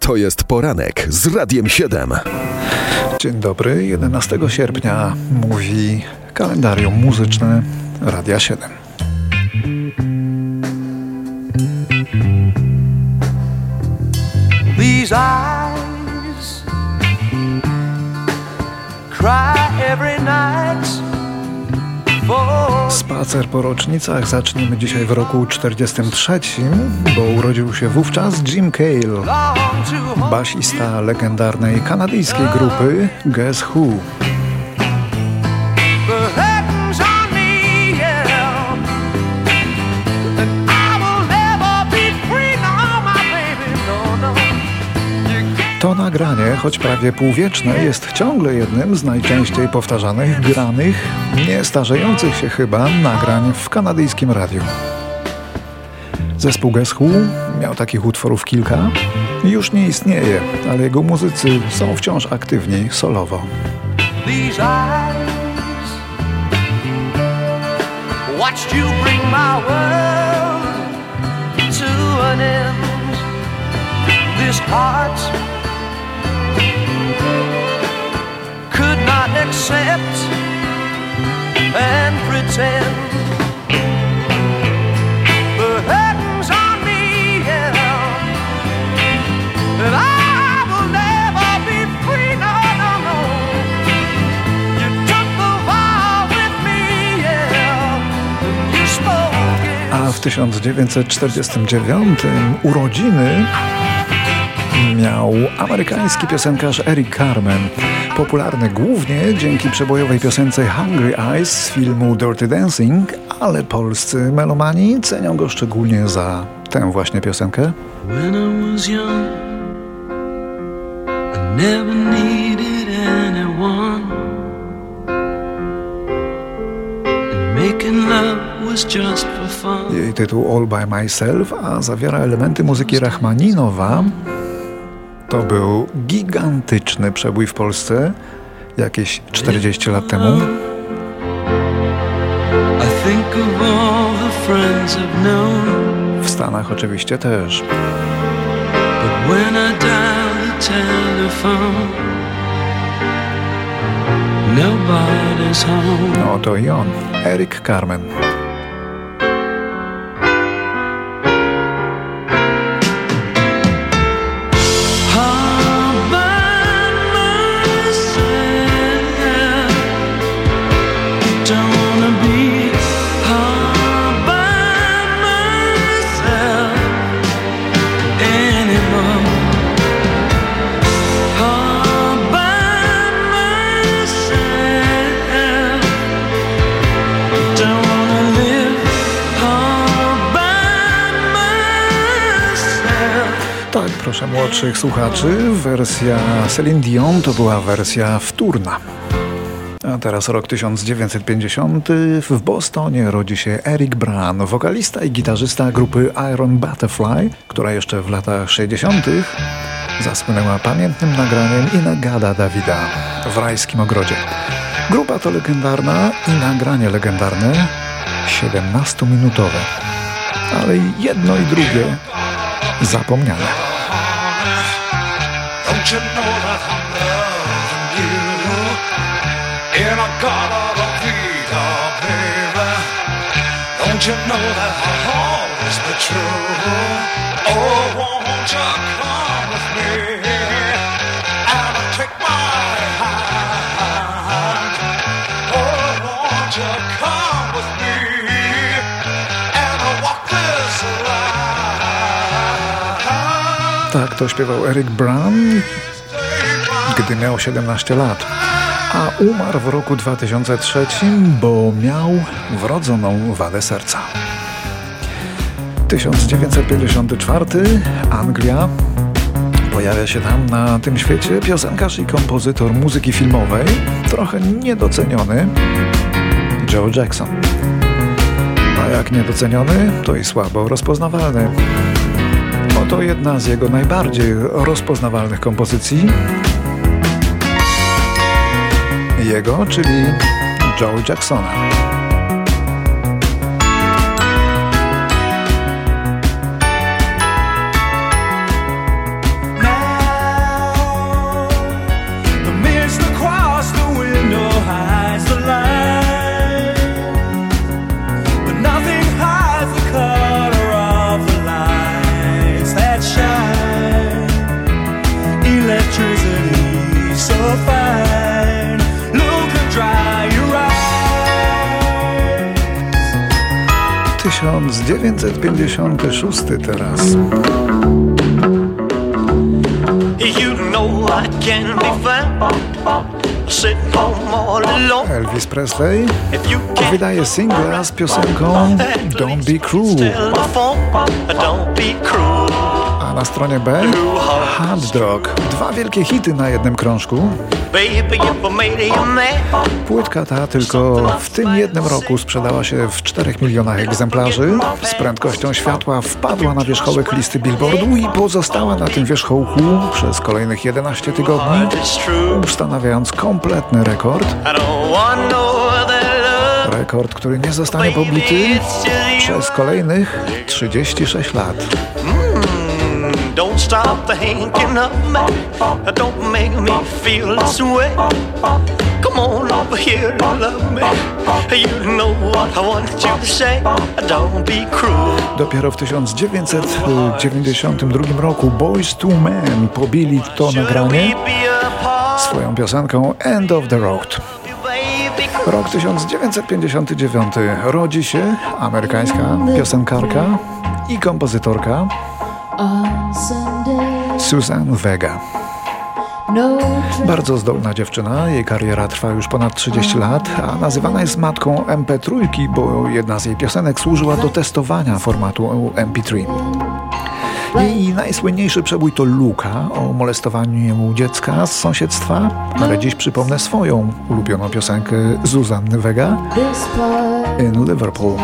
To jest poranek z Radiem 7. Dzień dobry, 11 sierpnia mówi kalendarium muzyczne Radia 7. These eyes cry every night Spacer po rocznicach zaczniemy dzisiaj w roku 43, bo urodził się wówczas Jim Cale, basista legendarnej kanadyjskiej grupy Guess Who. To nagranie, choć prawie półwieczne, jest ciągle jednym z najczęściej powtarzanych, granych, nie starzejących się chyba nagrań w kanadyjskim radiu. Zespół Guess Who miał takich utworów kilka. Już nie istnieje, ale jego muzycy są wciąż aktywni solowo. heart accept and pretend. A w 1949 urodziny miał amerykański piosenkarz Eric Carmen, popularny głównie dzięki przebojowej piosence Hungry Eyes z filmu Dirty Dancing, ale polscy melomani cenią go szczególnie za tę właśnie piosenkę. Jej tytuł All By Myself, a zawiera elementy muzyki Rachmaninowa, to był gigantyczny przebój w Polsce jakieś 40 lat temu. W Stanach oczywiście też. No to i on, Eric Carmen. Młodszych słuchaczy, wersja Celine Dion to była wersja wtórna. A teraz rok 1950. W Bostonie rodzi się Eric Bran, wokalista i gitarzysta grupy Iron Butterfly, która jeszcze w latach 60. zasłynęła pamiętnym nagraniem Inagada Dawida w rajskim ogrodzie. Grupa to legendarna i nagranie legendarne, 17-minutowe. Ale jedno i drugie zapomniane. Don't you know that I'm loving you in a garden of Vita, baby? Don't you know that I'll always be true? Oh, won't you come with me Tak, to śpiewał Eric Brown, gdy miał 17 lat, a umarł w roku 2003, bo miał wrodzoną wadę serca. 1954 Anglia Pojawia się tam na tym świecie piosenkarz i kompozytor muzyki filmowej, trochę niedoceniony, Joe Jackson. A jak niedoceniony, to i słabo rozpoznawalny. Oto jedna z jego najbardziej rozpoznawalnych kompozycji. Jego, czyli Joe Jacksona. 1956 teraz. Elvis Presley wydaje singla z piosenką Don't Be Cruel. A na stronie B Hot Dog. Dwa wielkie hity na jednym krążku. Płytka ta tylko w tym jednym roku sprzedała się w 4 milionach egzemplarzy. Z prędkością światła wpadła na wierzchołek listy Billboardu i pozostała na tym wierzchołku przez kolejnych 11 tygodni, ustanawiając kompletny rekord. Rekord, który nie zostanie pobity przez kolejnych 36 lat. Don't stop thinking of me. Don't make me feel this way. Come on over here and love me. You know what I want you to say. Don't be cruel. Dopiero w 1992 roku Boys to Men pobili to nagranie swoją piosenką End of the Road. Rok 1959 rodzi się amerykańska piosenkarka i kompozytorka Susan Vega. Bardzo zdolna dziewczyna, jej kariera trwa już ponad 30 lat, a nazywana jest matką MP3, bo jedna z jej piosenek służyła do testowania formatu MP3. Jej najsłynniejszy przebój to Luka o molestowaniu dziecka z sąsiedztwa, ale dziś przypomnę swoją ulubioną piosenkę Zuzanny Vega in Liverpool.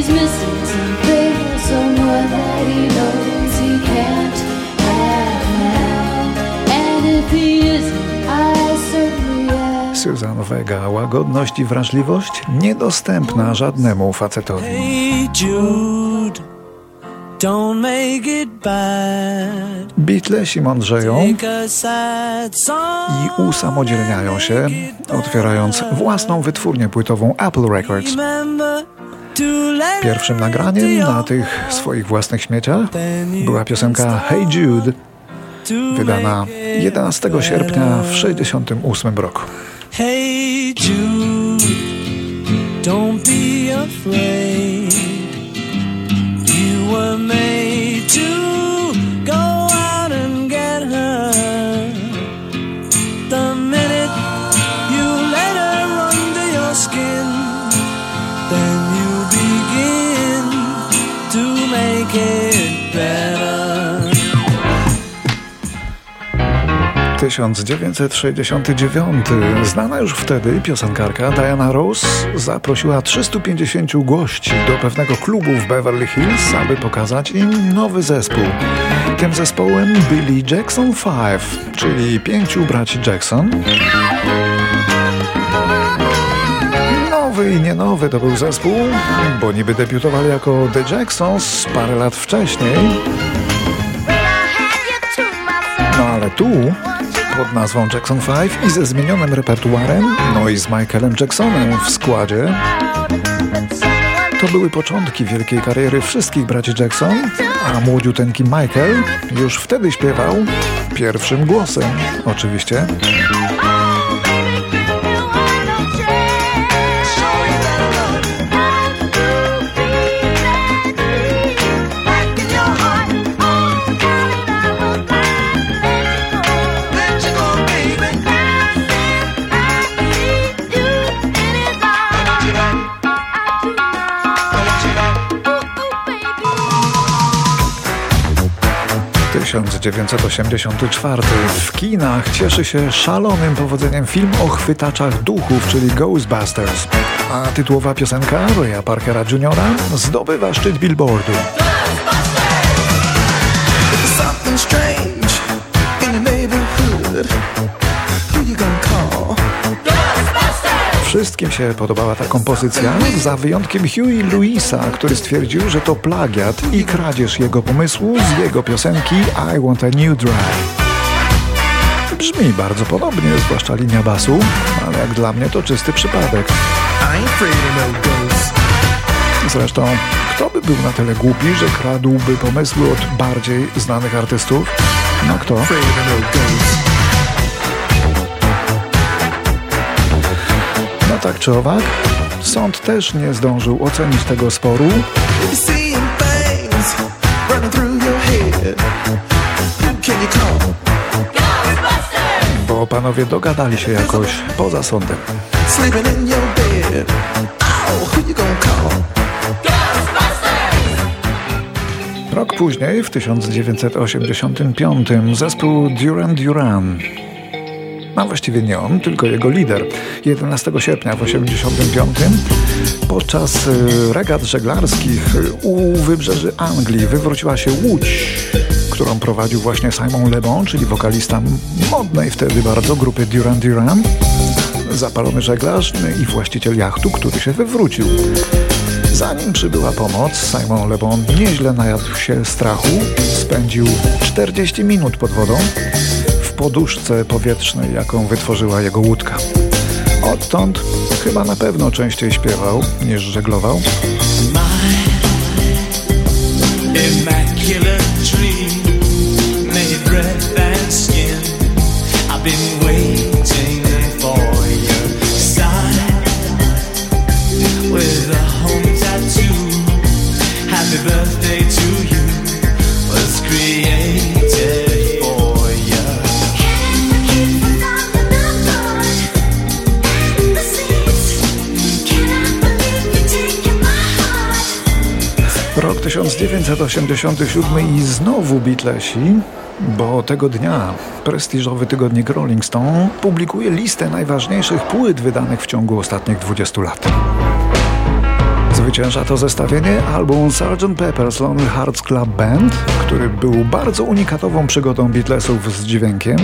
He's missing some faithful someone that he knows he can't have now. And if he isn't, I certainly am. Susan Vega, łagodność i wrażliwość niedostępna żadnemu facetowi. Hey Jude. Beatlesi mądrzeją i usamodzielniają się, otwierając własną wytwórnię płytową Apple Records. Pierwszym nagraniem na tych swoich własnych śmieciach była piosenka Hey Jude, wydana 11 sierpnia w 1968 roku. Hey Jude, don't be afraid. were made to go out and get her. The minute you let her under your skin, then 1969. Znana już wtedy piosenkarka Diana Ross zaprosiła 350 gości do pewnego klubu w Beverly Hills, aby pokazać im nowy zespół. Tym zespołem byli Jackson 5, czyli pięciu braci Jackson. Nowy i nie nowy to był zespół, bo niby debiutowali jako The Jacksons parę lat wcześniej. No ale tu pod nazwą Jackson 5 i ze zmienionym repertuarem, no i z Michaelem Jacksonem w składzie. To były początki wielkiej kariery wszystkich braci Jackson, a młodziuteńki Michael już wtedy śpiewał pierwszym głosem, oczywiście. 1984 w kinach cieszy się szalonym powodzeniem film o chwytaczach duchów, czyli Ghostbusters. A tytułowa piosenka Roya Parkera Jr. zdobywa szczyt billboardu. Wszystkim się podobała ta kompozycja, za wyjątkiem Huey Louisa, który stwierdził, że to plagiat i kradzież jego pomysłu z jego piosenki I Want a New Drive. Brzmi bardzo podobnie, zwłaszcza linia basu, ale jak dla mnie to czysty przypadek. Zresztą, kto by był na tyle głupi, że kradłby pomysły od bardziej znanych artystów? No kto? No tak czy owak, sąd też nie zdążył ocenić tego sporu. Bo panowie dogadali się jakoś poza sądem. Rok później, w 1985, zespół Duran Duran a właściwie nie on, tylko jego lider. 11 sierpnia w 1985 podczas y, regat żeglarskich y, u wybrzeży Anglii wywróciła się łódź, którą prowadził właśnie Simon Le Bon, czyli wokalista modnej wtedy bardzo grupy Duran Duran, zapalony żeglarz i właściciel jachtu, który się wywrócił. Zanim przybyła pomoc, Simon Le Bon nieźle najadł się strachu, spędził 40 minut pod wodą, poduszce powietrznej, jaką wytworzyła jego łódka. Odtąd chyba na pewno częściej śpiewał niż żeglował. Rok 1987 i znowu Beatlesi, bo tego dnia prestiżowy tygodnik Rolling Stone publikuje listę najważniejszych płyt wydanych w ciągu ostatnich 20 lat. Zwycięża to zestawienie album Sgt. Pepper's Lonely Hearts Club Band, który był bardzo unikatową przygodą Beatlesów z dźwiękiem,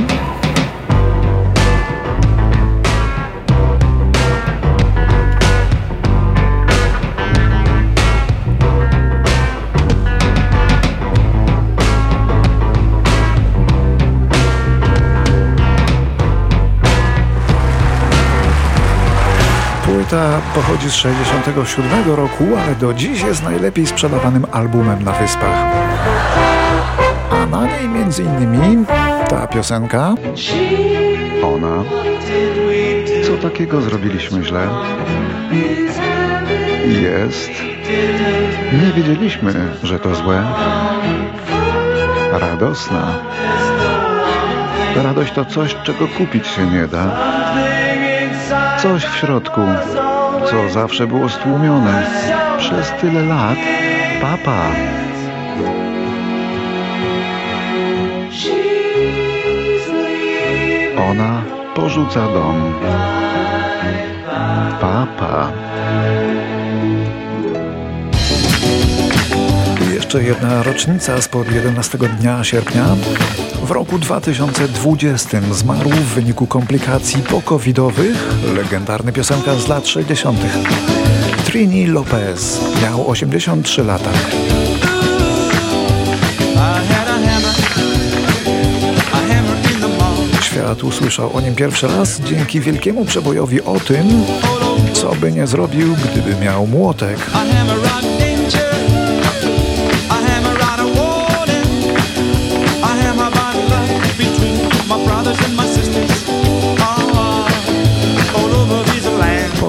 Płyta pochodzi z 67 roku, ale do dziś jest najlepiej sprzedawanym albumem na Wyspach. A na niej między innymi ta piosenka. Ona. Co takiego zrobiliśmy źle? Jest. Nie wiedzieliśmy, że to złe. Radosna. Radość to coś, czego kupić się nie da. Coś w środku, co zawsze było stłumione przez tyle lat. Papa. Ona porzuca dom. Papa. Jeszcze jedna rocznica spod 11 dnia sierpnia. W roku 2020 zmarł w wyniku komplikacji pokowidowych legendarny piosenkarz z lat 60. Trini Lopez miał 83 lata. Świat usłyszał o nim pierwszy raz dzięki wielkiemu przebojowi o tym, co by nie zrobił, gdyby miał młotek.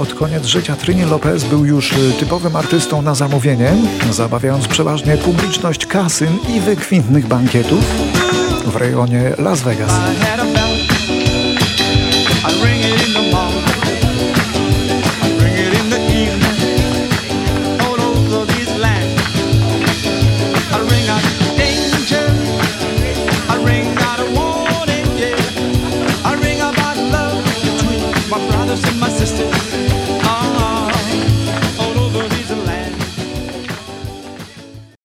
Pod koniec życia Trini Lopez był już y, typowym artystą na zamówienie, zabawiając przeważnie publiczność kasyn i wykwintnych bankietów w rejonie Las Vegas.